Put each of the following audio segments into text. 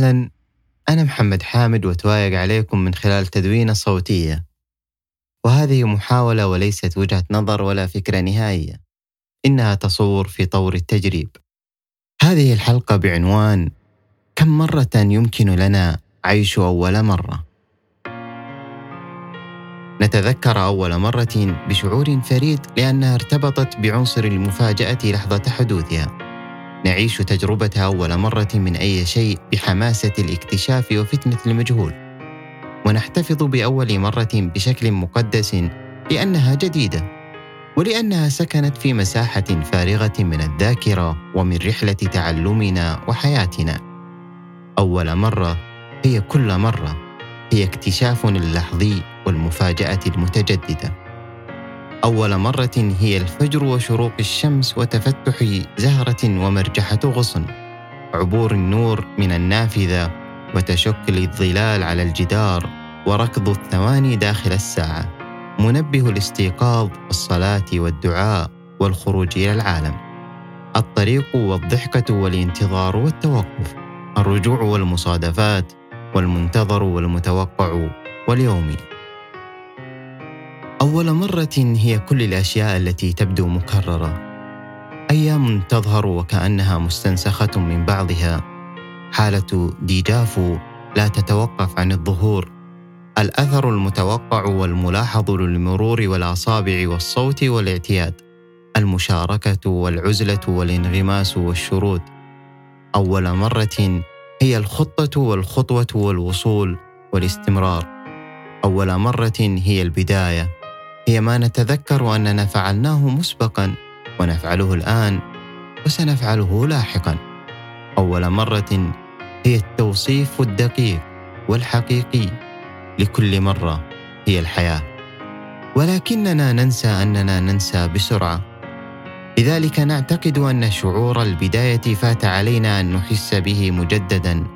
أهلا. أنا محمد حامد وتوايق عليكم من خلال تدوينة صوتية. وهذه محاولة وليست وجهة نظر ولا فكرة نهائية. إنها تصور في طور التجريب. هذه الحلقة بعنوان كم مرة يمكن لنا عيش أول مرة؟ نتذكر أول مرة بشعور فريد لأنها ارتبطت بعنصر المفاجأة لحظة حدوثها. نعيش تجربة أول مرة من أي شيء بحماسة الاكتشاف وفتنة المجهول. ونحتفظ بأول مرة بشكل مقدس لأنها جديدة ولأنها سكنت في مساحة فارغة من الذاكرة ومن رحلة تعلمنا وحياتنا. أول مرة هي كل مرة هي اكتشاف اللحظي والمفاجأة المتجددة. أول مرة هي الفجر وشروق الشمس وتفتح زهرة ومرجحة غصن عبور النور من النافذة وتشكل الظلال على الجدار وركض الثواني داخل الساعة. منبه الاستيقاظ والصلاة والدعاء والخروج إلى العالم. الطريق والضحكة والانتظار والتوقف الرجوع والمصادفات والمنتظر والمتوقع واليومي. أول مرة هي كل الأشياء التي تبدو مكررة. أيام تظهر وكأنها مستنسخة من بعضها. حالة déjà vu لا تتوقف عن الظهور. الأثر المتوقع والملاحظ للمرور والأصابع والصوت والاعتياد. المشاركة والعزلة والانغماس والشرود أول مرة هي الخطة والخطوة والوصول والاستمرار. أول مرة هي البداية. هي ما نتذكر اننا فعلناه مسبقا ونفعله الآن وسنفعله لاحقا. أول مرة هي التوصيف الدقيق والحقيقي لكل مرة هي الحياة. ولكننا ننسى أننا ننسى بسرعة. لذلك نعتقد أن شعور البداية فات علينا أن نحس به مجددا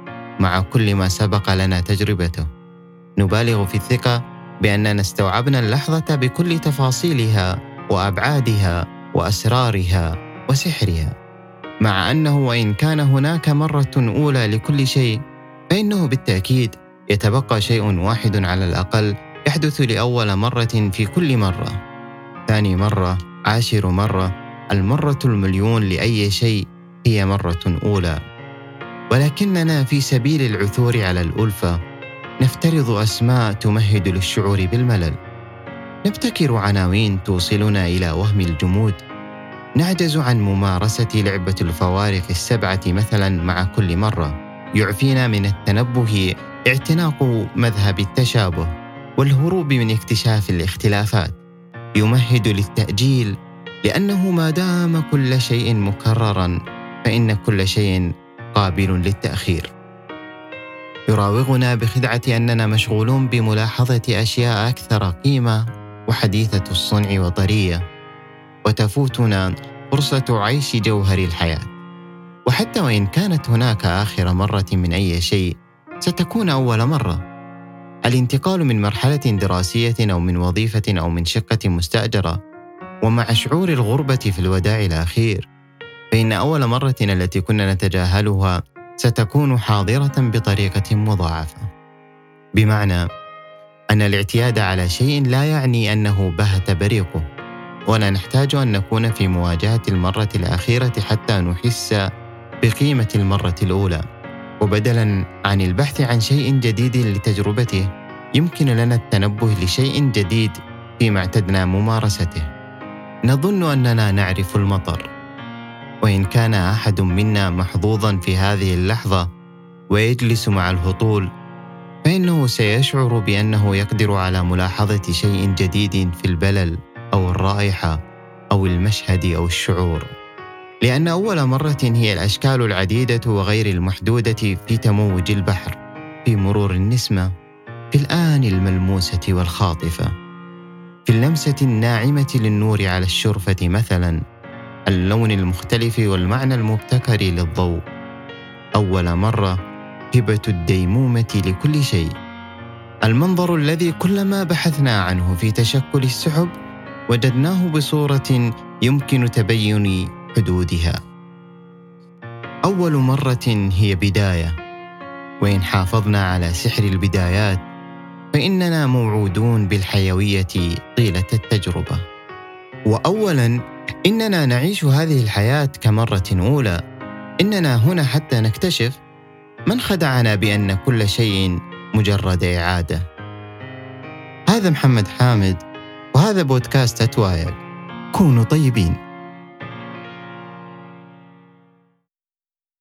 مع كل ما سبق لنا تجربته. نبالغ في الثقة بأننا استوعبنا اللحظة بكل تفاصيلها وأبعادها وأسرارها وسحرها. مع أنه وإن كان هناك مرة أولى لكل شيء فإنه بالتأكيد يتبقى شيء واحد على الأقل يحدث لأول مرة في كل مرة. ثاني مرة عاشر مرة المرة المليون لأي شيء هي مرة أولى. ولكننا في سبيل العثور على الألفة نفترض أسماء تمهد للشعور بالملل. نبتكر عناوين توصلنا إلى وهم الجمود. نعجز عن ممارسة لعبة الفوارق السبعة مثلا مع كل مرة. يعفينا من التنبه اعتناق مذهب التشابه والهروب من اكتشاف الاختلافات. يمهد للتأجيل لأنه ما دام كل شيء مكررا فإن كل شيء قابل للتأخير. يراوغنا بخدعة أننا مشغولون بملاحظة أشياء أكثر قيمة وحديثة الصنع وطرية. وتفوتنا فرصة عيش جوهر الحياة. وحتى وإن كانت هناك آخر مرة من أي شيء ستكون أول مرة. الانتقال من مرحلة دراسية أو من وظيفة أو من شقة مستأجرة. ومع شعور الغربة في الوداع الأخير فإن أول مرة التي كنا نتجاهلها ستكون حاضرة بطريقة مضاعفة. بمعنى أن الاعتياد على شيء لا يعني أنه بهت بريقه، ولا نحتاج أن نكون في مواجهة المرة الأخيرة حتى نحس بقيمة المرة الأولى. وبدلا عن البحث عن شيء جديد لتجربته، يمكن لنا التنبه لشيء جديد فيما اعتدنا ممارسته. نظن أننا نعرف المطر، وإن كان أحد منا محظوظا في هذه اللحظة ويجلس مع الهطول فإنه سيشعر بأنه يقدر على ملاحظة شيء جديد في البلل أو الرائحة أو المشهد أو الشعور. لأن أول مرة هي الأشكال العديدة وغير المحدودة في تموج البحر في مرور النسمة في الآن الملموسة والخاطفة. في اللمسة الناعمة للنور على الشرفة مثلا اللون المختلف والمعنى المبتكر للضوء. أول مرة هبة الديمومة لكل شيء. المنظر الذي كلما بحثنا عنه في تشكل السحب وجدناه بصورة يمكن تبين حدودها. أول مرة هي بداية. وإن حافظنا على سحر البدايات فإننا موعودون بالحيوية طيلة التجربة. وأولاً إننا نعيش هذه الحياة كمرة أولى. إننا هنا حتى نكتشف من خدعنا بأن كل شيء مجرد إعادة. هذا محمد حامد وهذا بودكاست أتوايق. كونوا طيبين.